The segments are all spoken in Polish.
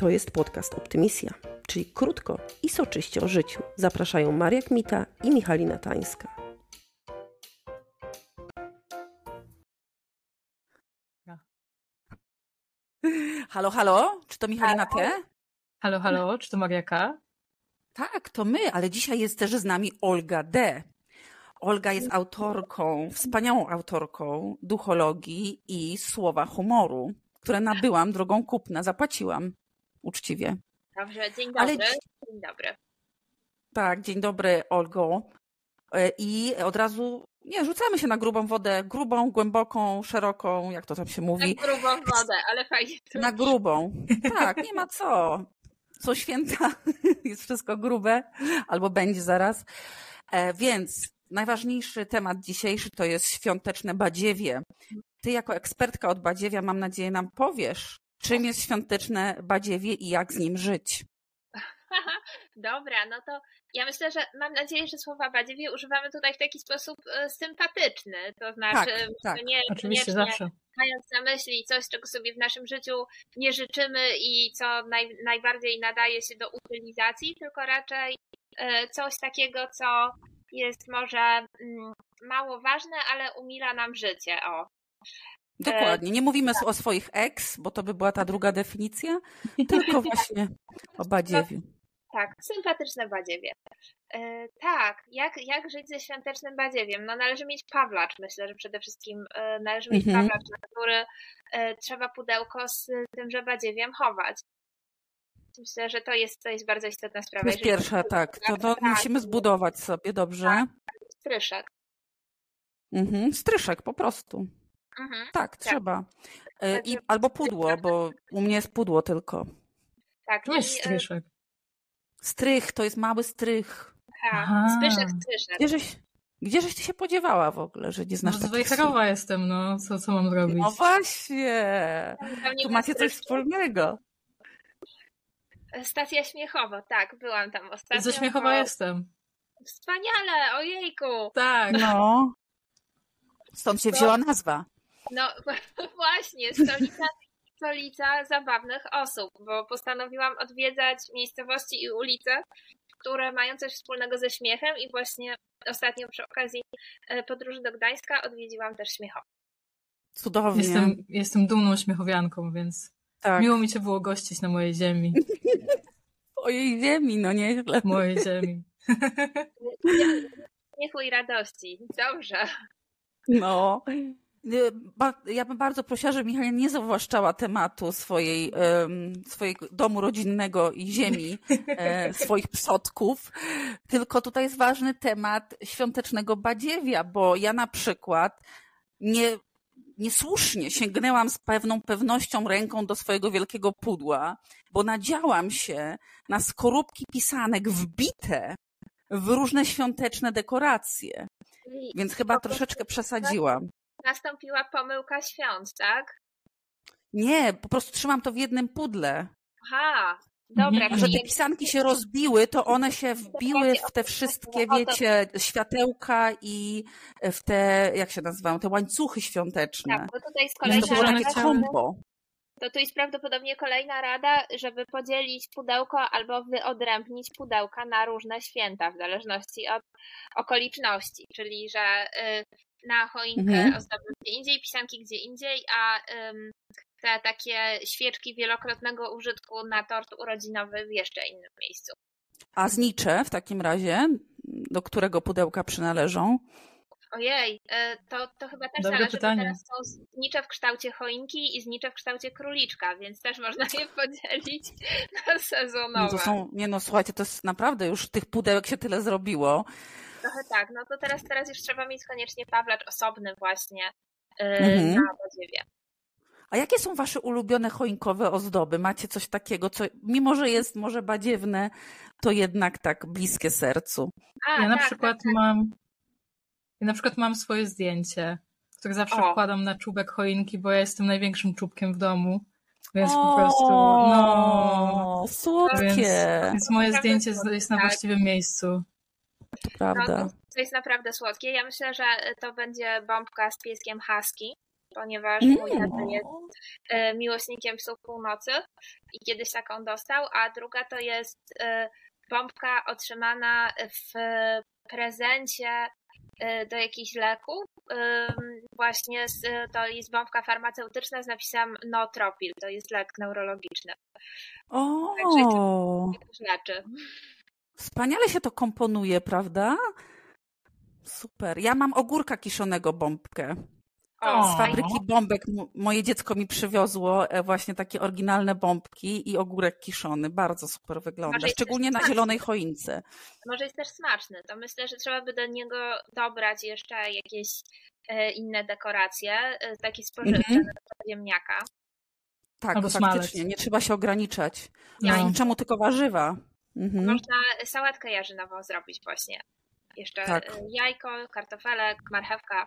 To jest podcast Optymisja, czyli krótko i soczyście o życiu. Zapraszają Maria Kmita i Michalina Tańska. Halo, halo? Czy to Michalina T? Halo, halo, czy to Mariaka? Tak, to my, ale dzisiaj jest też z nami Olga D. Olga jest autorką, wspaniałą autorką duchologii i słowa humoru, które nabyłam drogą kupna, zapłaciłam uczciwie. Dobrze, dzień dobry. Ale- Dzień dobry. Tak, dzień dobry Olgo. E, I od razu, nie, rzucamy się na grubą wodę, grubą, głęboką, szeroką, jak to tam się Na mówi, grubą wodę, ale fajnie na grubą. Tak, nie ma co. Co święta jest wszystko grube, albo będzie zaraz. E, więc najważniejszy temat dzisiejszy to jest świąteczne badziewie. Ty jako ekspertka od badziewia, mam nadzieję, nam powiesz, czym jest świąteczne badziewie i jak z nim żyć. Dobra, no to ja myślę, że mam nadzieję, że słowa badziewie używamy tutaj w taki sposób e, sympatyczny. To znaczy, Tak, tak. że nie Oczywiście zawsze. mając na myśli coś, czego sobie w naszym życiu nie życzymy i co naj, najbardziej nadaje się do utylizacji, tylko raczej e, coś takiego, co jest może mm, mało ważne, ale umila nam życie. O. Dokładnie. Nie mówimy o swoich ex, bo to by była ta druga definicja, tylko właśnie o badziewiu. Tak, sympatyczne badziewie. E, tak, jak, jak żyć ze świątecznym badziewiem? No należy mieć pawlacz, myślę, że przede wszystkim e, należy mieć Mhm. pawlacz, na który e, trzeba pudełko z tymże badziewiem chować. Myślę, że to jest, to jest bardzo istotna sprawa. To jest Jeżeli pierwsza, tak. To, to Tak. musimy zbudować sobie, dobrze? Tak. stryszek. Mhm. Stryszek po prostu. Mhm. Tak, trzeba. E, I, albo pudło, bo u mnie jest pudło tylko. Tak, Tu jest e, stryszek. Strych, to jest mały strych. tak, Aha. Zbyszek stryszek. Gdzieżeś, gdzieżeś ty się podziewała w ogóle, że nie No znasz z takich jestem, no. Co, co mam robić? słów? No właśnie. Tu macie coś wspólnego. Stacja Śmiechowo, tak, byłam tam ostatnio. Ze Śmiechowa O, jestem. Wspaniale, ojejku. Tak. No. Stąd się wzięła nazwa. No właśnie, stolica, stolica zabawnych osób, bo postanowiłam odwiedzać miejscowości i ulice, które mają coś wspólnego ze śmiechem i właśnie ostatnio przy okazji e, podróży do Gdańska odwiedziłam też Śmiechowo. Cudownie. Jestem, jestem dumną śmiechowianką, więc tak. miło mi cię było gościć na mojej ziemi. Ojej ziemi, no nieźle. Mojej ziemi. Śmiechu i radości. Dobrze. No. Ba- Ja bym bardzo prosiła, żeby Michał nie zawłaszczała tematu swojej, swojego domu rodzinnego i ziemi, e, swoich przodków, tylko tutaj jest ważny temat świątecznego badziewia, bo ja na przykład nie, niesłusznie sięgnęłam z pewną pewnością ręką do swojego wielkiego pudła, bo nadziałam się na skorupki pisanek wbite w różne świąteczne dekoracje, więc chyba troszeczkę przesadziłam. Nastąpiła pomyłka świąt, tak? Nie, po prostu trzymam to w jednym pudle. Aha, dobra. A że te pisanki się rozbiły, to one się wbiły w te wszystkie, wiecie, światełka i w te, jak się nazywają, te łańcuchy świąteczne. Tak, bo tutaj z kolei to było Kolejna takie kombo. to tu jest prawdopodobnie kolejna rada, żeby podzielić pudełko albo wyodrębnić pudełka na różne święta, w zależności od okoliczności. Czyli, że y, na choinkę Mhm. ozdoby gdzie indziej, pisanki gdzie indziej, a ym, te takie świeczki wielokrotnego użytku na tort urodzinowy w jeszcze innym miejscu. A znicze w takim razie, do którego pudełka przynależą? Ojej, y, to, to chyba też Dobre zależy, pytanie. bo teraz są znicze w kształcie choinki i znicze w kształcie króliczka, więc też można je podzielić na No sezonowe. to są, nie no, słuchajcie, to jest naprawdę już tych pudełek się tyle zrobiło. Trochę tak, no to teraz, teraz już trzeba mieć koniecznie pawlacz osobny właśnie yy, Mhm. na badziewie. A jakie są wasze ulubione choinkowe ozdoby? Macie coś takiego, co mimo, że jest może badziewne, to jednak tak bliskie sercu? A, Ja na tak, przykład tak, tak. mam. Ja na przykład mam swoje zdjęcie, które zawsze O. wkładam na czubek choinki, bo ja jestem największym czubkiem w domu. Więc po O, prostu. No. Słodkie, Więc, więc moje zdjęcie jest- jest na tak. właściwym miejscu. to No, prawda. to, to jest naprawdę słodkie. Ja myślę, że to będzie bombka z pieskiem husky. ponieważ mój Mm. tata jest e, miłośnikiem psów północy i kiedyś taką dostał, a druga to jest e, bombka otrzymana w prezencie do jakichś leków. Właśnie z, to jest bombka farmaceutyczna z napisem Notropil, to jest lek neurologiczny. O, Leczy. wspaniale się to komponuje, prawda? Super. Ja mam ogórka kiszonego bombkę. O. Z fabryki bombek moje dziecko mi przywiozło e, właśnie takie oryginalne bombki i ogórek kiszony. Bardzo super wygląda. Szczególnie na zielonej choince. Może jest też smaczny, to myślę, że trzeba by do niego dobrać jeszcze jakieś e, inne dekoracje, e, takie spożywcze, Mhm. na przykład ziemniaka. Tak, Albo faktycznie. smalec. Nie trzeba się ograniczać. No. Ja niczemu tylko warzywa. Mhm. Można sałatkę jarzynową zrobić właśnie. Jeszcze Tak. jajko, kartofelek, marchewka.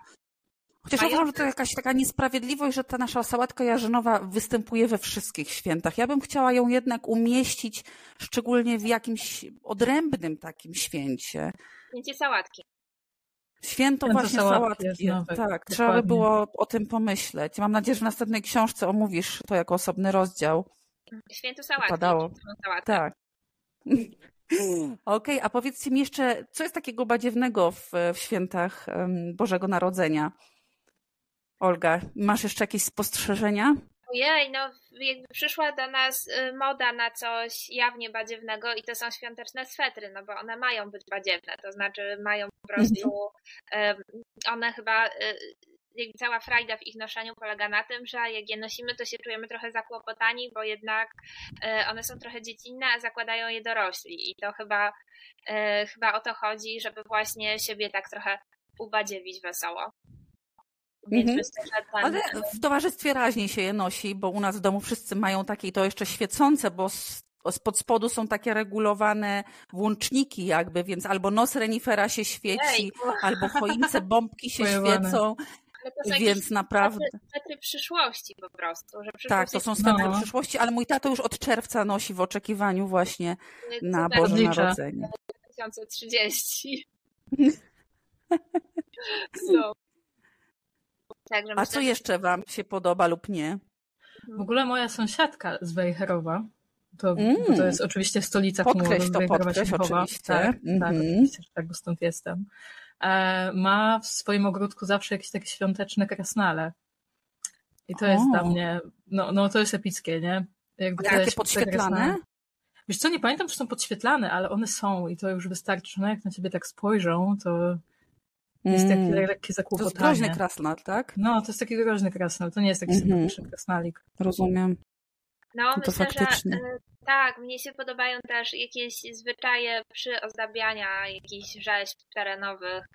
Chociaż ja- uważam, że to jakaś taka niesprawiedliwość, że ta nasza sałatka jarzynowa występuje we wszystkich świętach. Ja bym chciała ją jednak umieścić szczególnie w jakimś odrębnym takim święcie. Święcie sałatki. Święto, Święto właśnie sałatki sałatki. nowe, tak, trzeba by dokładnie. było o tym pomyśleć. Mam nadzieję, że w następnej książce omówisz to jako osobny rozdział. Święto sałatki. Sałatkę. Tak. Okej, a powiedzcie mi jeszcze, co jest takiego badziewnego w, w świętach Bożego Narodzenia? Olga, masz jeszcze jakieś spostrzeżenia? Ojej, no jakby przyszła do nas y, moda na coś jawnie badziewnego i to są świąteczne swetry, no bo one mają być badziewne, to znaczy mają po prostu, em, one chyba, y, jakby cała frajda w ich noszeniu polega na tym, że jak je nosimy, to się czujemy trochę zakłopotani, bo jednak y, one są trochę dziecinne, a zakładają je dorośli i to chyba, chyba o to chodzi, żeby właśnie siebie tak trochę ubadziewić wesoło. Więc Mhm. myślę, że ten, Ale w towarzystwie raźniej się je nosi, bo u nas w domu wszyscy mają takie i to jeszcze świecące, bo z, spod spodu są takie regulowane włączniki jakby, więc albo nos renifera się świeci, albo choince bombki się Pojewane. świecą, Ale to są więc naprawdę... swetry, przyszłości po prostu. Tak, to są swetry No. przyszłości, ale mój tato już od czerwca nosi w oczekiwaniu właśnie na cudem Boże Odlicza. Narodzenie. 2030. No. Także A myślę, co jeszcze Wam się podoba lub nie? W ogóle moja sąsiadka z Wejherowa, to, Mm. bo to jest oczywiście stolica Podkreśl humoru to, Siechowa. oczywiście. Tak, tak, Mhm. oczywiście, że tak, bo stąd jestem. E, ma w swoim ogródku zawsze jakieś takie świąteczne krasnale. I to jest O. dla mnie, no, no to jest epickie, nie? Jakby Takie świąteczne podświetlane? krasnale. Wiesz co, nie pamiętam, czy są podświetlane, ale one są i to już wystarczy. No jak na ciebie tak spojrzą, to jest takie Mm. lekkie To jest zakłopotanie. groźny krasnal, tak? No, to jest taki groźny krasnal, to nie jest taki Mhm. sympatyczny krasnalik. Rozumiem. No, to myślę, faktycznie. że tak, mnie się podobają też jakieś zwyczaje przyozdabiania jakichś rzeźb terenowych,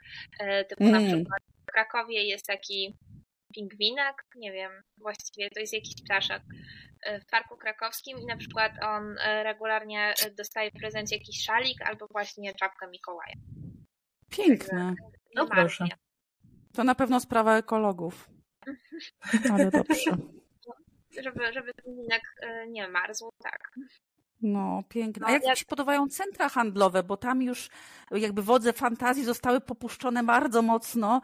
e, typu na Mm. przykład w Krakowie jest taki pingwinek, nie wiem, właściwie to jest jakiś ptaszek e, w Parku Krakowskim i na przykład on e, regularnie dostaje w prezencie jakiś szalik albo właśnie czapkę Mikołaja. Piękne. No Nie proszę. marnie. To na pewno sprawa ekologów. Ale dobrze. Żeby, żeby pingwinek e, nie marzł, tak. No, piękne. A No, jak ja- Ci się podobają centra handlowe? Bo tam już jakby wodze fantazji zostały popuszczone bardzo mocno.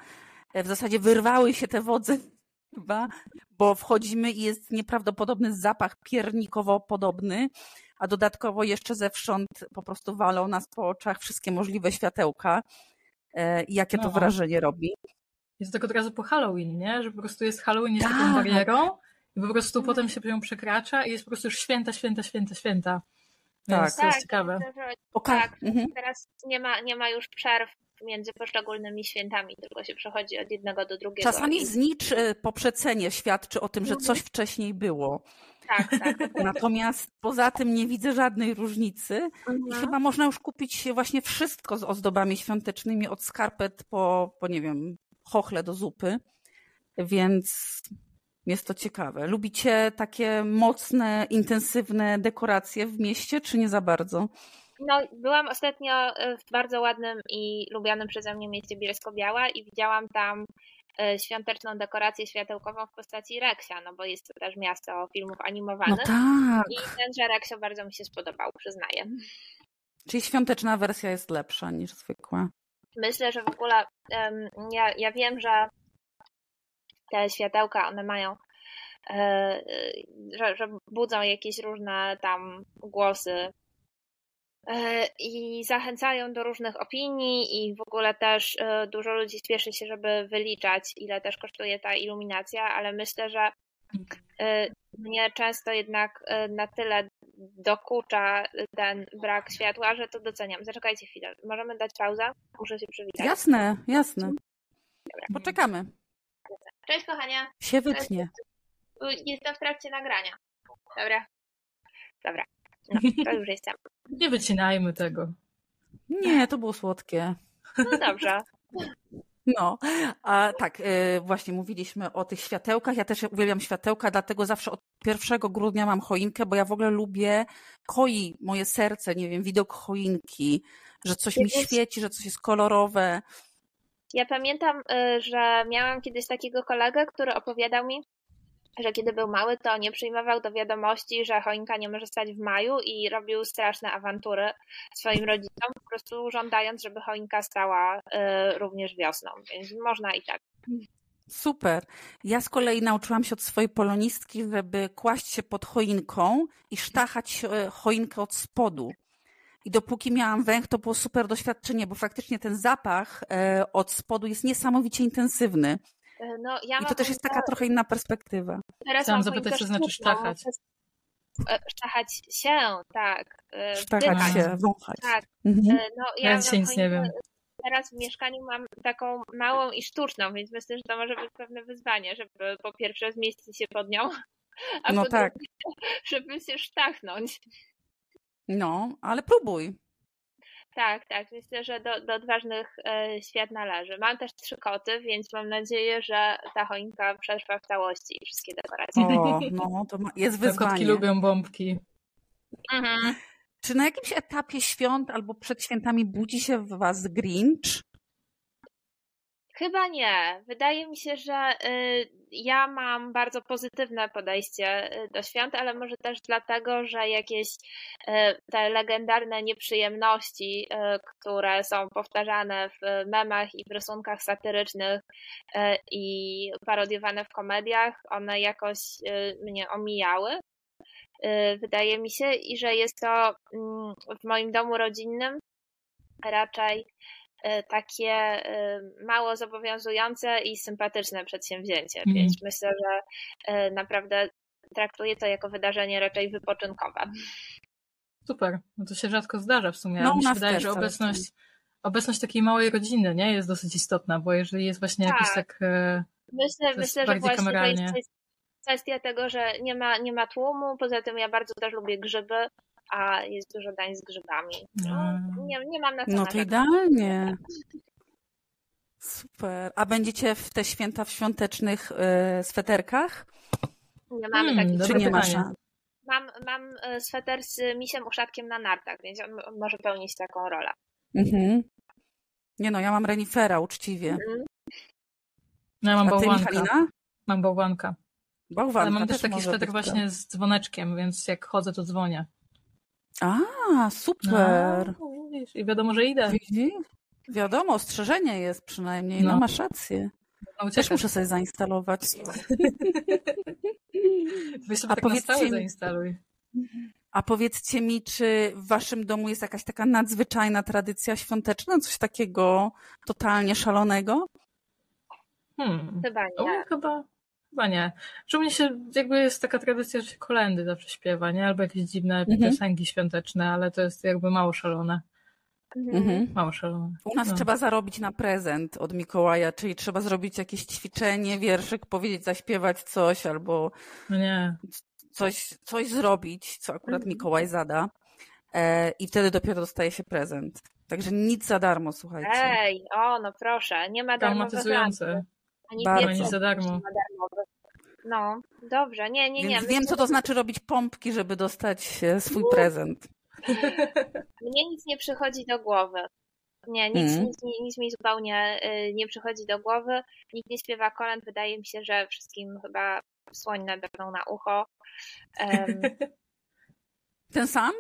E, W zasadzie wyrwały się te wodze chyba, bo wchodzimy i jest nieprawdopodobny zapach piernikowo podobny, a dodatkowo jeszcze zewsząd po prostu walą nas po oczach wszystkie możliwe światełka. E, I jakie to No. wrażenie robi? Jest tak od razu po Halloween, nie? Że po prostu jest Halloween jest taką Tak. barierą i po prostu potem się ją przekracza i jest po prostu już święta, święta, święta, święta. Więc Tak. to jest ciekawe. myślę, że Oka- Tak, Mhm. teraz nie ma, nie ma już przerw między poszczególnymi świętami, tylko się przechodzi od jednego do drugiego. Czasami znicz e, po przecenie świadczy o tym, że Mhm. coś wcześniej było. Tak, tak. Natomiast poza tym nie widzę żadnej różnicy. I chyba można już kupić właśnie wszystko z ozdobami świątecznymi, od skarpet po, po nie wiem, chochle do zupy. Więc jest to ciekawe. Lubicie takie mocne, intensywne dekoracje w mieście, czy nie za bardzo? No, byłam ostatnio e, w bardzo ładnym i lubianym przeze mnie mieście Bielsko-Biała i widziałam tam świąteczną dekorację światełkową w postaci Reksia, no bo jest to też miasto filmów No animowanych. tak. I tenże Reksio bardzo mi się spodobał, przyznaję. Czyli świąteczna wersja jest lepsza niż zwykła. Myślę, że w ogóle em, ja, ja wiem, że te światełka, one mają, e, że, że budzą jakieś różne tam głosy e, i zachęcają do różnych opinii i w ogóle też e, dużo ludzi spieszy się, żeby wyliczać, ile też kosztuje ta iluminacja, ale myślę, że e, mnie często jednak e, na tyle dokucza ten brak światła, że to doceniam. Zaczekajcie chwilę. Możemy dać pauzę? Muszę się przywitać. Jasne, jasne. Poczekamy. Cześć kochania. Się wytnie. Jestem w trakcie nagrania. Dobra. Dobra. No, to już jestem. Nie wycinajmy tego. Nie, to było słodkie. No dobrze. No, a tak, y, właśnie mówiliśmy o tych światełkach. Ja też uwielbiam światełka, dlatego zawsze od 1 grudnia mam choinkę, bo ja w ogóle lubię, koi moje serce, nie wiem, widok choinki, że coś mi świeci, że coś jest kolorowe. Ja pamiętam, y, że miałam kiedyś takiego kolegę, który opowiadał mi, że kiedy był mały, to nie przyjmował do wiadomości, że choinka nie może stać w maju i robił straszne awantury swoim rodzicom, po prostu żądając, żeby choinka stała y, również wiosną. Więc można i tak. Super. Ja z kolei nauczyłam się od swojej polonistki, żeby kłaść się pod choinką i sztachać e, choinkę od spodu. I dopóki miałam węch, to było super doświadczenie, bo faktycznie ten zapach e, od spodu jest niesamowicie intensywny. Y, No, ja I to też jest taka trochę inna perspektywa. Teraz Chciałam mam zapytać, co znaczy sztachać. E, Sztachać się, tak. E, Sztachać wdychać. się, wąchać. Tak. Mhm. E, No, ja, Ja dzisiaj nic nie wiem. Teraz w mieszkaniu mam taką małą i sztuczną, więc myślę, że to może być pewne wyzwanie, żeby po pierwsze zmieścić się pod nią, a No po tak. drugie, żeby się sztachnąć. No, ale próbuj. Tak, tak. Myślę, że do, do odważnych e, świat należy. Mam też trzy koty, więc mam nadzieję, że ta choinka przetrwa w całości i wszystkie dekoracje. O, no, to jest Te Kotki wyzwanie. lubią bombki. Mhm. Czy na jakimś etapie świąt albo przed świętami budzi się w was Grinch? Chyba nie. Wydaje mi się, że y, ja mam bardzo pozytywne podejście y, do świąt, ale może też dlatego, że jakieś y, te legendarne nieprzyjemności, które są powtarzane w memach i w rysunkach satyrycznych i parodiowane w komediach, one jakoś mnie omijały. Wydaje mi się, i że jest to mm, w moim domu rodzinnym raczej takie e, mało zobowiązujące i sympatyczne przedsięwzięcie, Mhm. więc myślę, że e, naprawdę traktuję to jako wydarzenie raczej wypoczynkowe. Super. No to się rzadko zdarza w sumie. No, mi się wydaje, że obecność, obecność takiej małej rodziny nie jest dosyć istotna, bo jeżeli jest właśnie jakiś Tak. tak. e, Myślę, jest myślę że właśnie to kameralnie. jest kwest- kwestia tego, że nie ma, nie ma tłumu, poza tym ja bardzo też lubię grzyby, a jest dużo dań z grzybami. No, nie, nie mam na co No to idealnie. Super. A będziecie w te święta w świątecznych e, sweterkach? Nie mamy Hmm, takich Czy nie ma pytanie. szans? Mam, mam e, sweter z misiem uszatkiem na nartach, więc on może pełnić taką rolę. Mhm. Nie no, ja mam renifera uczciwie. Mhm. No ja mam A ty, bałwanka. Michalina? Mam bałwanka. Bałwanka Ale mam też taki może sweter właśnie z dzwoneczkiem, więc jak chodzę, to dzwonię. A, super. No, widzisz, I wiadomo, że idę. Widzisz? Wiadomo, ostrzeżenie jest przynajmniej. No, No. masz rację. No, Też muszę sobie zainstalować. Weź sobie A tak na powiedzcie stałe mi- zainstaluj. A powiedzcie mi, czy w waszym domu jest jakaś taka nadzwyczajna tradycja świąteczna? Coś takiego totalnie szalonego? Hmm. Chyba O, nie. chyba, chyba nie. Że u mnie się, jakby jest taka tradycja, że się kolendy zawsze śpiewa, nie? Albo jakieś dziwne Mhm. piosenki świąteczne, ale to jest jakby mało szalone. Mhm. Mhm. Mało szalone. U nas No. trzeba zarobić na prezent od Mikołaja, czyli trzeba zrobić jakieś ćwiczenie, wierszyk, powiedzieć, zaśpiewać coś albo No nie. coś, coś zrobić, co akurat Mhm. Mikołaj zada. E, I wtedy dopiero dostaje się prezent. Także nic za darmo, słuchajcie. Ej, o, no proszę, nie ma darmowych Traumatyzujące. Ani Bardzo. Ani za darmo. No, dobrze, nie, nie, nie. Więc wiem, co to znaczy robić pompki, żeby dostać e, swój prezent. Mnie nic nie przychodzi do głowy. Nie, nic, Mhm. nic, nic, nic mi zupełnie y, nie przychodzi do głowy. Nikt nie śpiewa kolęd. Wydaje mi się, że wszystkim chyba słoń nabrną na ucho. Em, Ten sam?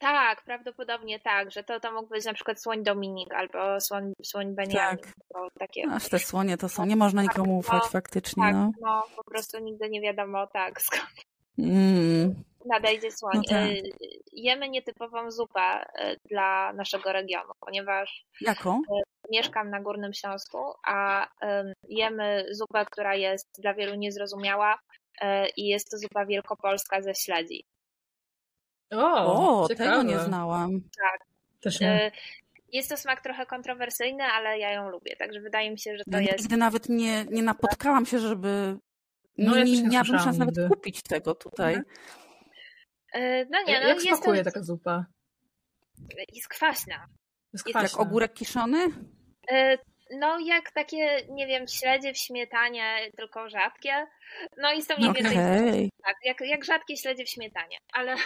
Tak, prawdopodobnie tak, że to, to mógł być na przykład słoń Dominik albo słoń, słoń Beniamin. Tak. To takie, Aż te słonie to są, nie można nikomu ufać no, faktycznie, tak, no. no po prostu nigdy nie wiadomo tak skąd Mm. nadejdzie słoń. No tak. Y, Jemy nietypową zupę y, dla naszego regionu, ponieważ Jaką? mieszkam na Górnym Śląsku, a jemy zupę, która jest dla wielu niezrozumiała y, i jest to zupa wielkopolska ze śledzi. O, O, tego nie znałam. Też nie. Y, Jest to smak trochę kontrowersyjny, ale ja ją lubię, także wydaje mi się, że to Ja jest nigdy nawet nie, nie napotkałam się, żeby... No, nie, ja nie nie miałabym szans nawet kupić tego tutaj. Mhm. Y, No nie, no Jak jest, smakuje to, taka zupa? jest kwaśna. Jest Jak Jak kwaśna. ogórek kiszony? No jak takie, nie wiem, śledzie w śmietanie, tylko rzadkie. No i są mniej Okej, więcej tak, jak, jak rzadkie śledzie w śmietanie, ale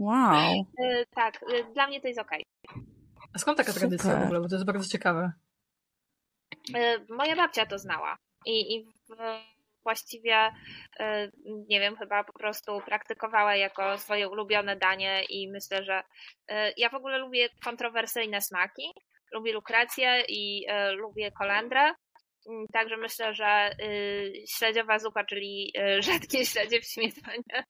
wow. y, tak, y, dla mnie to jest okej. A skąd taka tradycja Super. w ogóle? Bo to jest bardzo ciekawe. Y, Moja babcia to znała i, i właściwie, nie wiem, chyba po prostu praktykowała jako swoje ulubione danie i myślę, że ja w ogóle lubię kontrowersyjne smaki. Lubię lukrację i lubię kolendrę. Mm, Także myślę, że y, śledziowa zupa, czyli rzadkie śledzie w śmietanie,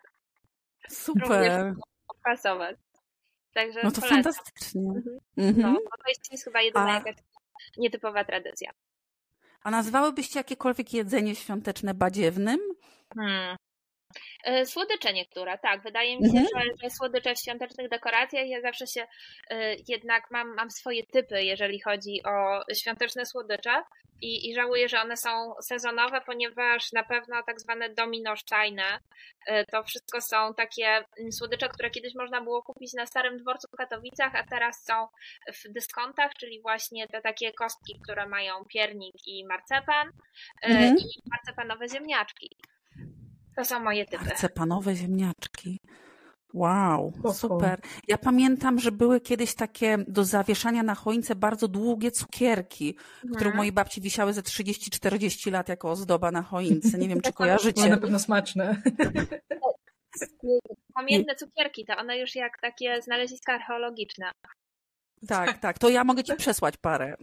Super. Pasować. Także No to polecam. fantastycznie. Mhm. Mhm. No, to jest, chyba jedyna A- jakaś nietypowa tradycja. A nazywałybyście jakiekolwiek jedzenie świąteczne badziewnym? Hmm. E, Słodycze niektóre, tak. Wydaje mi się, Mhm. że, że słodycze w świątecznych dekoracjach, ja zawsze się e, jednak mam, mam swoje typy, jeżeli chodzi o świąteczne słodycze i, i żałuję, że one są sezonowe, ponieważ na pewno tak zwane dominosztajne to wszystko są takie mm, słodycze, które kiedyś można było kupić na Starym Dworcu w Katowicach, a teraz są w dyskontach, czyli właśnie te takie kostki, które mają piernik i marcepan e, Mhm. i marcepanowe ziemniaczki. To są moje typy. Marcepanowe ziemniaczki. Wow, super. Ja pamiętam, że były kiedyś takie do zawieszania na choince bardzo długie cukierki, które u mojej babci wisiały ze 30-40 lat jako ozdoba na choince. Nie wiem, czy Były na kojarzycie. pewno smaczne. Pamiętne cukierki, to one już jak takie znaleziska archeologiczne. Tak, tak. To ja mogę ci przesłać parę.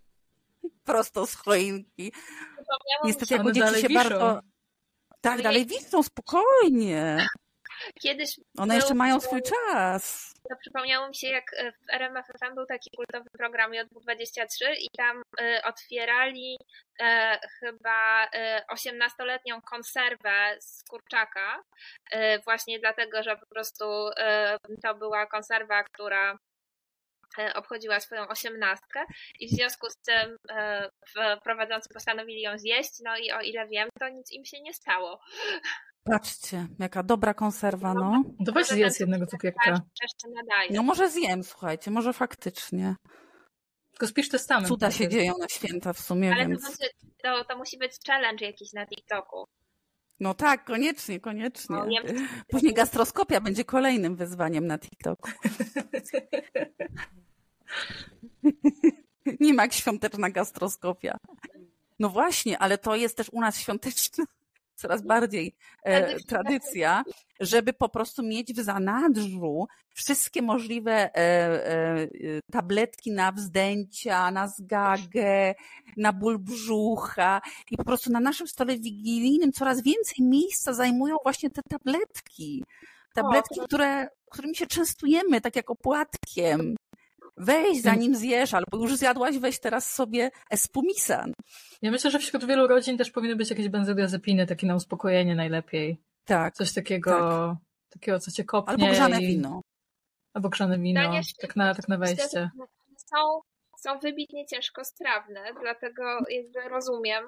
Prosto z choinki. Niestety, jak dzieci się wiszą. bardzo... Tak, Ojej. dalej wiszą, spokojnie. kiedyś One był- jeszcze mają swój czas. To przypomniało mi się, jak e, w RMF FM był taki kultowy program J23 i tam e, otwierali e, chyba e, 18-letnią konserwę z kurczaka, e, właśnie dlatego, że po prostu e, to była konserwa, która obchodziła swoją osiemnastkę i w związku z tym e, prowadzący postanowili ją zjeść, no i o ile wiem, to nic im się nie stało. Patrzcie, jaka dobra konserwa, no. To weź zjedz jednego cukier cukierka. No może zjem, słuchajcie, może faktycznie. Tylko spisz testament. Cuda się najpierw. dzieją na święta w sumie, Ale to, więc... będzie, to, to musi być challenge jakiś na TikToku. No tak, koniecznie, koniecznie. No, Później gastroskopia będzie kolejnym wyzwaniem na TikToku. Nie ma jak świąteczna gastroskopia. No właśnie, ale to jest też u nas świąteczna coraz bardziej e, Tradycja. żeby po prostu mieć w zanadrzu wszystkie możliwe e, e, tabletki na wzdęcia, na zgagę, na ból brzucha i po prostu na naszym stole wigilijnym coraz więcej miejsca zajmują właśnie te tabletki. Tabletki, które, którymi się częstujemy, tak jak opłatkiem. Weź zanim zjesz, albo już zjadłaś, weź teraz sobie espumisan. Ja myślę, że wśród wielu rodzin też powinny być jakieś benzodiazepiny, takie na uspokojenie najlepiej. Tak. Coś takiego, takiego co cię kopnie. Albo grzane i... wino. Albo grzane wino. Tak na, tak na wejście. Są, są wybitnie ciężkostrawne, dlatego jakby rozumiem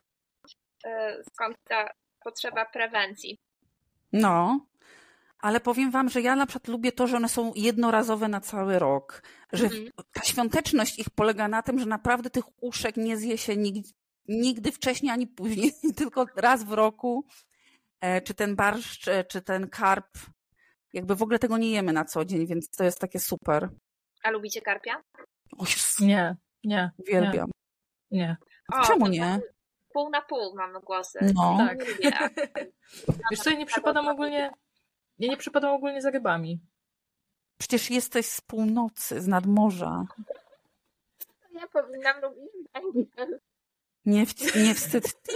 e, skąd ta potrzeba prewencji. No, ale powiem wam, że ja na przykład lubię to, że one są jednorazowe na cały rok. Że Mhm. ta świąteczność ich polega na tym, że naprawdę tych uszek nie zje się nigdy, nigdy wcześniej ani później, tylko raz w roku. E, Czy ten barszcz, e, czy ten karp. Jakby w ogóle tego nie jemy na co dzień, więc to jest takie super. A lubicie karpia? O, Jezus, Nie, nie, uwielbiam. nie. O, Czemu nie? Pół na pół mamy głosy. No. Tak. Nie Wiesz co, ja nie przypadam ogólnie, ja nie przypadam ogólnie za rybami. Przecież jesteś z północy, z nadmorza. Ja powinnam lubić węgiel. Nie, w, nie wstyd ty.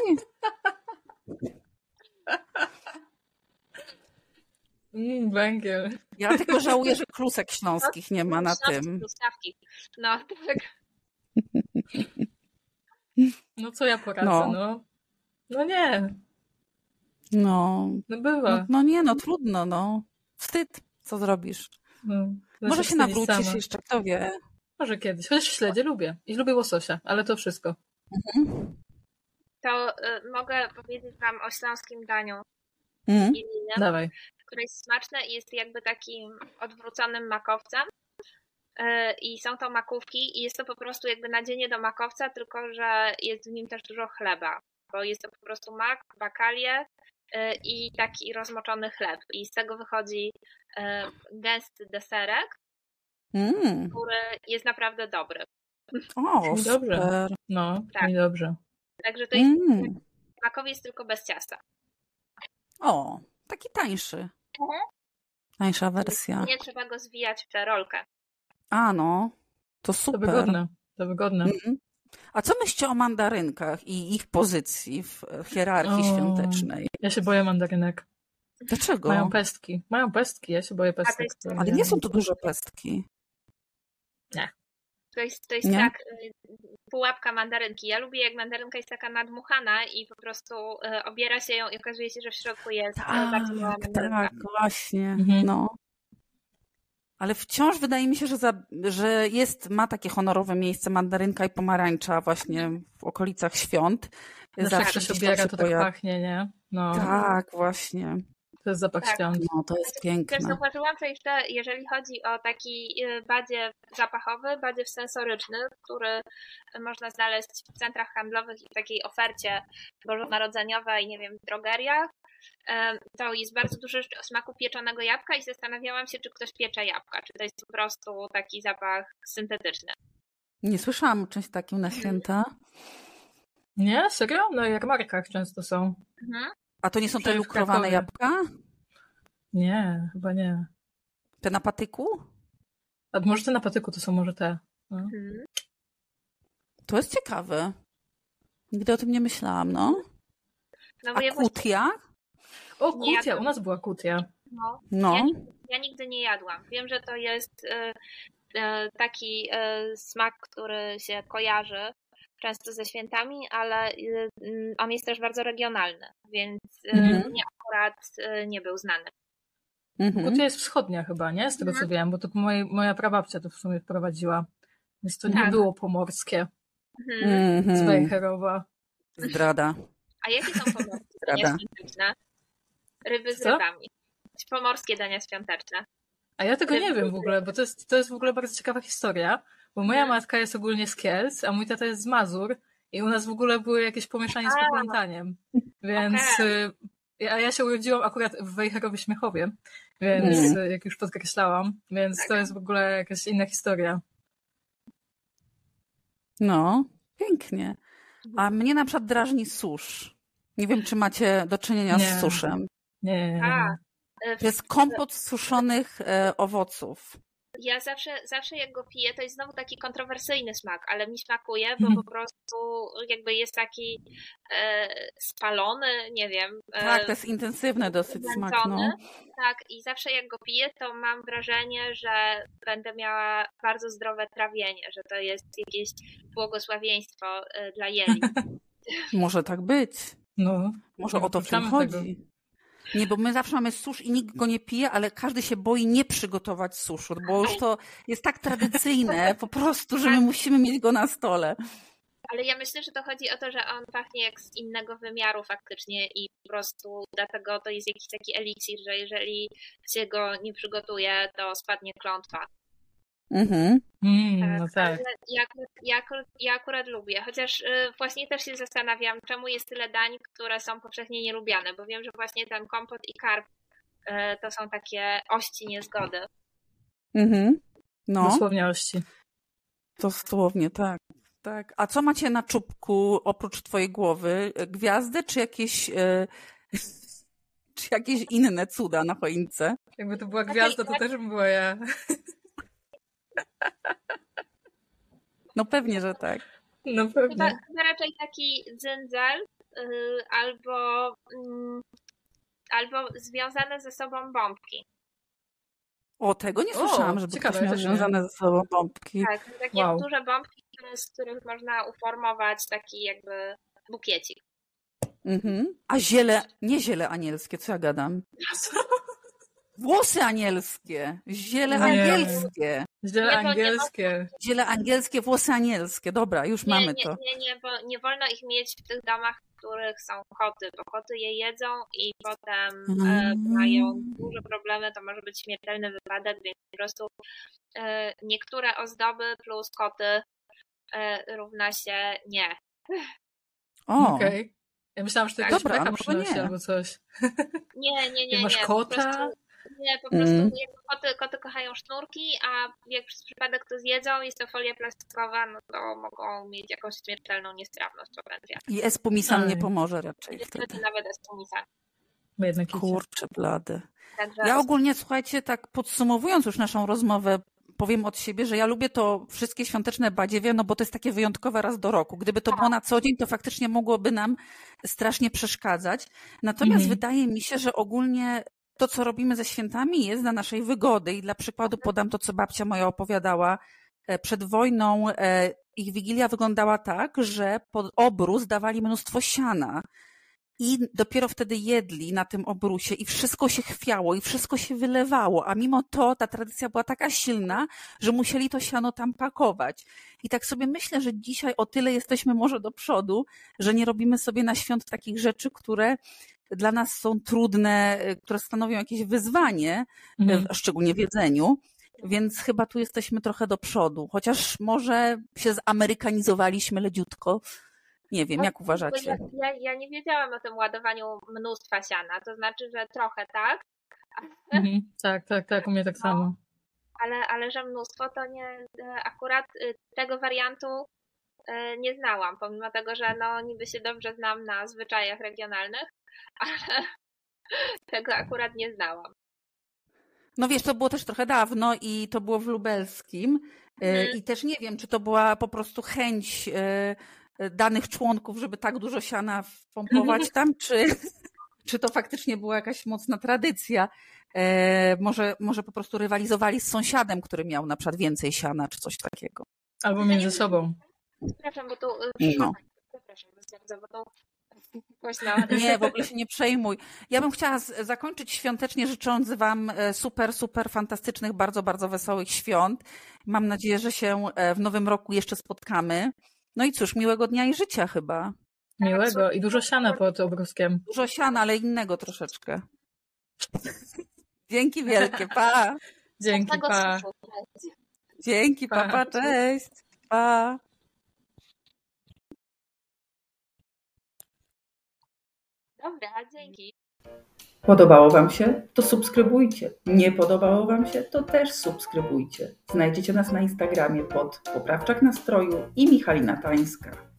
Mm, węgiel. Ja tylko żałuję, że klusek śląskich nie ma na tym. No, tak. No co ja poradzę, No. no. No, nie, No, no no, bywa. no nie, no trudno, no. Wstyd, co zrobisz? No. Może Zawsze się nawrócisz sama. jeszcze, kto wie. Może kiedyś. Chociaż śledzie lubię. I lubię łososia, ale to wszystko. To y, mogę powiedzieć wam o śląskim daniu innym, Dawaj. które jest smaczne i jest jakby takim odwróconym makowcem. Y, I są to makówki i jest to po prostu jakby nadzienie do makowca, tylko że jest w nim też dużo chleba, bo jest to po prostu mak, bakalie i taki rozmoczony chleb. I z tego wychodzi y, gęsty deserek, Mm. który jest naprawdę dobry. O, Brzmi dobrze. super. No, Tak. mi dobrze. Także to jest Mm. makowiec tylko bez ciasta. O, taki tańszy. Mhm. Tańsza wersja. Nie trzeba go zwijać w tę rolkę. A no, to To super. wygodne. To wygodne. Mhm. A co myślicie o mandarynkach i ich pozycji w hierarchii O. świątecznej? Ja się boję mandarynek. Dlaczego? Mają pestki. Mają pestki, ja się boję pestek. jest- Ale nie są to duże pestki. To jest, to jest Nie? tak, y, pułapka mandarynki. Ja lubię, jak mandarynka jest taka nadmuchana i po prostu y, obiera się ją i okazuje się, że w środku jest y, bardzo mała Tak, mandarynka. tak, właśnie. Mhm. No. Ale wciąż wydaje mi się, że, za, że jest, ma takie honorowe miejsce mandarynka i pomarańcza właśnie w okolicach świąt. Zawsze się to tak pojawia. pachnie, nie? No, Tak, właśnie. to jest zapach Tak. świąt. No, to jest Też piękne. zauważyłam, że jeszcze jeżeli chodzi o taki y, badziew zapachowy, badziew sensoryczny, który można znaleźć w centrach handlowych i w takiej ofercie bożonarodzeniowej, nie wiem, w drogeriach, to jest bardzo dużo jeszcze o smaku pieczonego jabłka i zastanawiałam się, czy ktoś piecze jabłka, czy to jest po prostu taki zapach syntetyczny. Nie słyszałam o czymś takim na święta. Nie? Serio? Na jarmarkach często są. Mhm. A to nie są te lukrowane jabłka? Nie, chyba nie. Te na patyku? A może te na patyku to są może te. No. Mhm. To jest ciekawe. Nigdy o tym nie myślałam, no. No A ja właśnie, kutia? O, Nie, kutia, u nas była kutia. no, No. Ja, ja nigdy nie jadłam. Wiem, że to jest e, e, taki e, smak, który się kojarzy często ze świętami, ale mm, on jest też bardzo regionalny, więc Mhm. mnie akurat nie był znany. Mhm. Kutia jest wschodnia chyba, nie? Z tego co Mhm. wiem, bo to mojej, moja prababcia to w sumie wprowadziła. Więc to nie Tak. było pomorskie Mhm. z Mhm. Zdrada. A jakie są pomorskie Zdrada. Ryby z Co? rybami. Pomorskie dania świąteczne. A ja tego nie wiem w ogóle, bo to jest, to jest w ogóle bardzo ciekawa historia, bo moja Mhm. matka jest ogólnie z Kielc, a mój tata jest z Mazur i u nas w ogóle były jakieś pomieszanie z poplątaniem. Więc Okej. y, a ja się urodziłam akurat w Wejherowie Śmiechowie, więc Mhm. y, jak już podkreślałam, więc to jest w ogóle jakaś inna historia. No, pięknie. A mnie na przykład drażni susz. Nie wiem, czy macie do czynienia Nie. z suszem. Nie, nie, nie. A, e, To jest kompot z suszonych e, owoców. Ja zawsze, zawsze jak go piję, to jest znowu taki kontrowersyjny smak, ale mi smakuje, bo Mhm. po prostu jakby jest taki e, spalony, nie wiem. e, Tak, to jest intensywny dosyć smak. No. Tak, i zawsze jak go piję, to mam wrażenie, że będę miała bardzo zdrowe trawienie, że to jest jakieś błogosławieństwo e, dla jeli. Może tak być. No, Może o to w tym chodzi. Nie, bo my zawsze mamy susz i nikt go nie pije, ale każdy się boi nie przygotować suszu, bo już to jest tak tradycyjne po prostu, że my musimy mieć go na stole. Ale ja myślę, że to chodzi o to, że on pachnie jak z innego wymiaru faktycznie i po prostu dlatego to jest jakiś taki eliksir, że jeżeli się go nie przygotuje, to spadnie klątwa. Mhm. mm, no tak. Ale ja, ja, akurat- ja akurat lubię, chociaż y, właśnie też się zastanawiam, czemu jest tyle dań, które są powszechnie nielubiane, bo wiem, że właśnie ten kompot i karp y, to są takie ości niezgody. Mhm. No, Dosłownie ości. dosłownie, tak. tak. A co macie na czubku oprócz twojej głowy? Gwiazdy czy jakieś e, czy jakieś inne cuda na choince? Jakby to była gwiazda, to też bym była ja. No pewnie, że tak. No Chyba, pewnie. chyba raczej taki dzyndzel yy, albo, mm, albo związane ze sobą bombki. O, tego nie O, słyszałam, żeby ciekawe, ktoś miał związane ze sobą bombki. Tak, takie Wow. duże bombki, z których można uformować taki jakby bukiecik. Mhm. A ziele, nie ziele anielskie, co ja gadam? Włosy anielskie, ziele Nie. angielskie. Ziele Nie, nie angielskie. Ziele angielskie, włosy anielskie. Dobra, już Nie, mamy nie, to. nie, nie, bo nie wolno ich mieć w tych domach, w których są koty, bo koty je jedzą i potem e, Mm. mają duże problemy, to może być śmiertelny wypadek, więc po prostu e, niektóre ozdoby plus koty e, równa się nie. O, Okej. Ja myślałam, że to jakaś Dobra, przynosi nie. albo coś. Nie, nie, nie, Jak masz nie. kota? Nie, po prostu Mm. koty, koty kochają sznurki, a jak przez przypadek to zjedzą, jest to folia plastikowa, no to mogą mieć jakąś śmiertelną niestrawność orędzia. i espumisan nie pomoże raczej Niestety wtedy. nawet espumisan. Kurczę blady. Także Ja ogólnie, słuchajcie, tak podsumowując już naszą rozmowę, powiem od siebie, że ja lubię to wszystkie świąteczne badziewie, no bo to jest takie wyjątkowe raz do roku. Gdyby to było na co dzień, to faktycznie mogłoby nam strasznie przeszkadzać. Natomiast Mhm. wydaje mi się, że ogólnie to, co robimy ze świętami, jest dla naszej wygody. I dla przykładu podam to, co babcia moja opowiadała. E, Przed wojną e, ich wigilia wyglądała tak, że pod obrus dawali mnóstwo siana. I dopiero wtedy jedli na tym obrusie i wszystko się chwiało i wszystko się wylewało, a mimo to ta tradycja była taka silna, że musieli to siano tam pakować. I tak sobie myślę, że dzisiaj o tyle jesteśmy może do przodu, że nie robimy sobie na świąt takich rzeczy, które dla nas są trudne, y, które stanowią jakieś wyzwanie, y, Mhm. szczególnie w jedzeniu. Więc chyba tu jesteśmy trochę do przodu, chociaż może się zamerykanizowaliśmy leciutko. Nie wiem, jak Bo uważacie? Ja, ja, nie wiedziałam o tym ładowaniu mnóstwa siana, to znaczy, że trochę tak, Mhm. Tak, tak, tak, u mnie tak samo. ale, ale że mnóstwo to nie, e, akurat y, tego wariantu nie znałam, pomimo tego, że no niby się dobrze znam na zwyczajach regionalnych, ale tego akurat nie znałam. No wiesz, to było też trochę dawno i to było w lubelskim. E, Mhm. I też nie wiem, czy to była po prostu chęć e, e, danych członków, żeby tak dużo siana wpompować tam, czy, czy to faktycznie była jakaś mocna tradycja. E, Może, może po prostu rywalizowali z sąsiadem, który miał na przykład więcej siana, czy coś takiego. Albo między sobą. Przepraszam, bo tu... y, No. Przepraszam bo głośno... Nie, w ogóle się nie przejmuj. Ja bym chciała zakończyć świątecznie życząc Wam e, super, super fantastycznych, bardzo, bardzo wesołych świąt. Mam nadzieję, że się e, w nowym roku jeszcze spotkamy. No i cóż, miłego dnia i życia chyba. Miłego i dużo siana pod obruskiem. Dużo siana, ale innego troszeczkę. Dzięki wielkie, pa! Dzięki, pa. Dzięki, pa, Pa. pa, cześć! Pa! Dobra, dzięki. Podobało Wam się? To subskrybujcie. Nie podobało Wam się? To też subskrybujcie. Znajdziecie nas na Instagramie pod Poprawczak Nastroju i Michalina Tańska.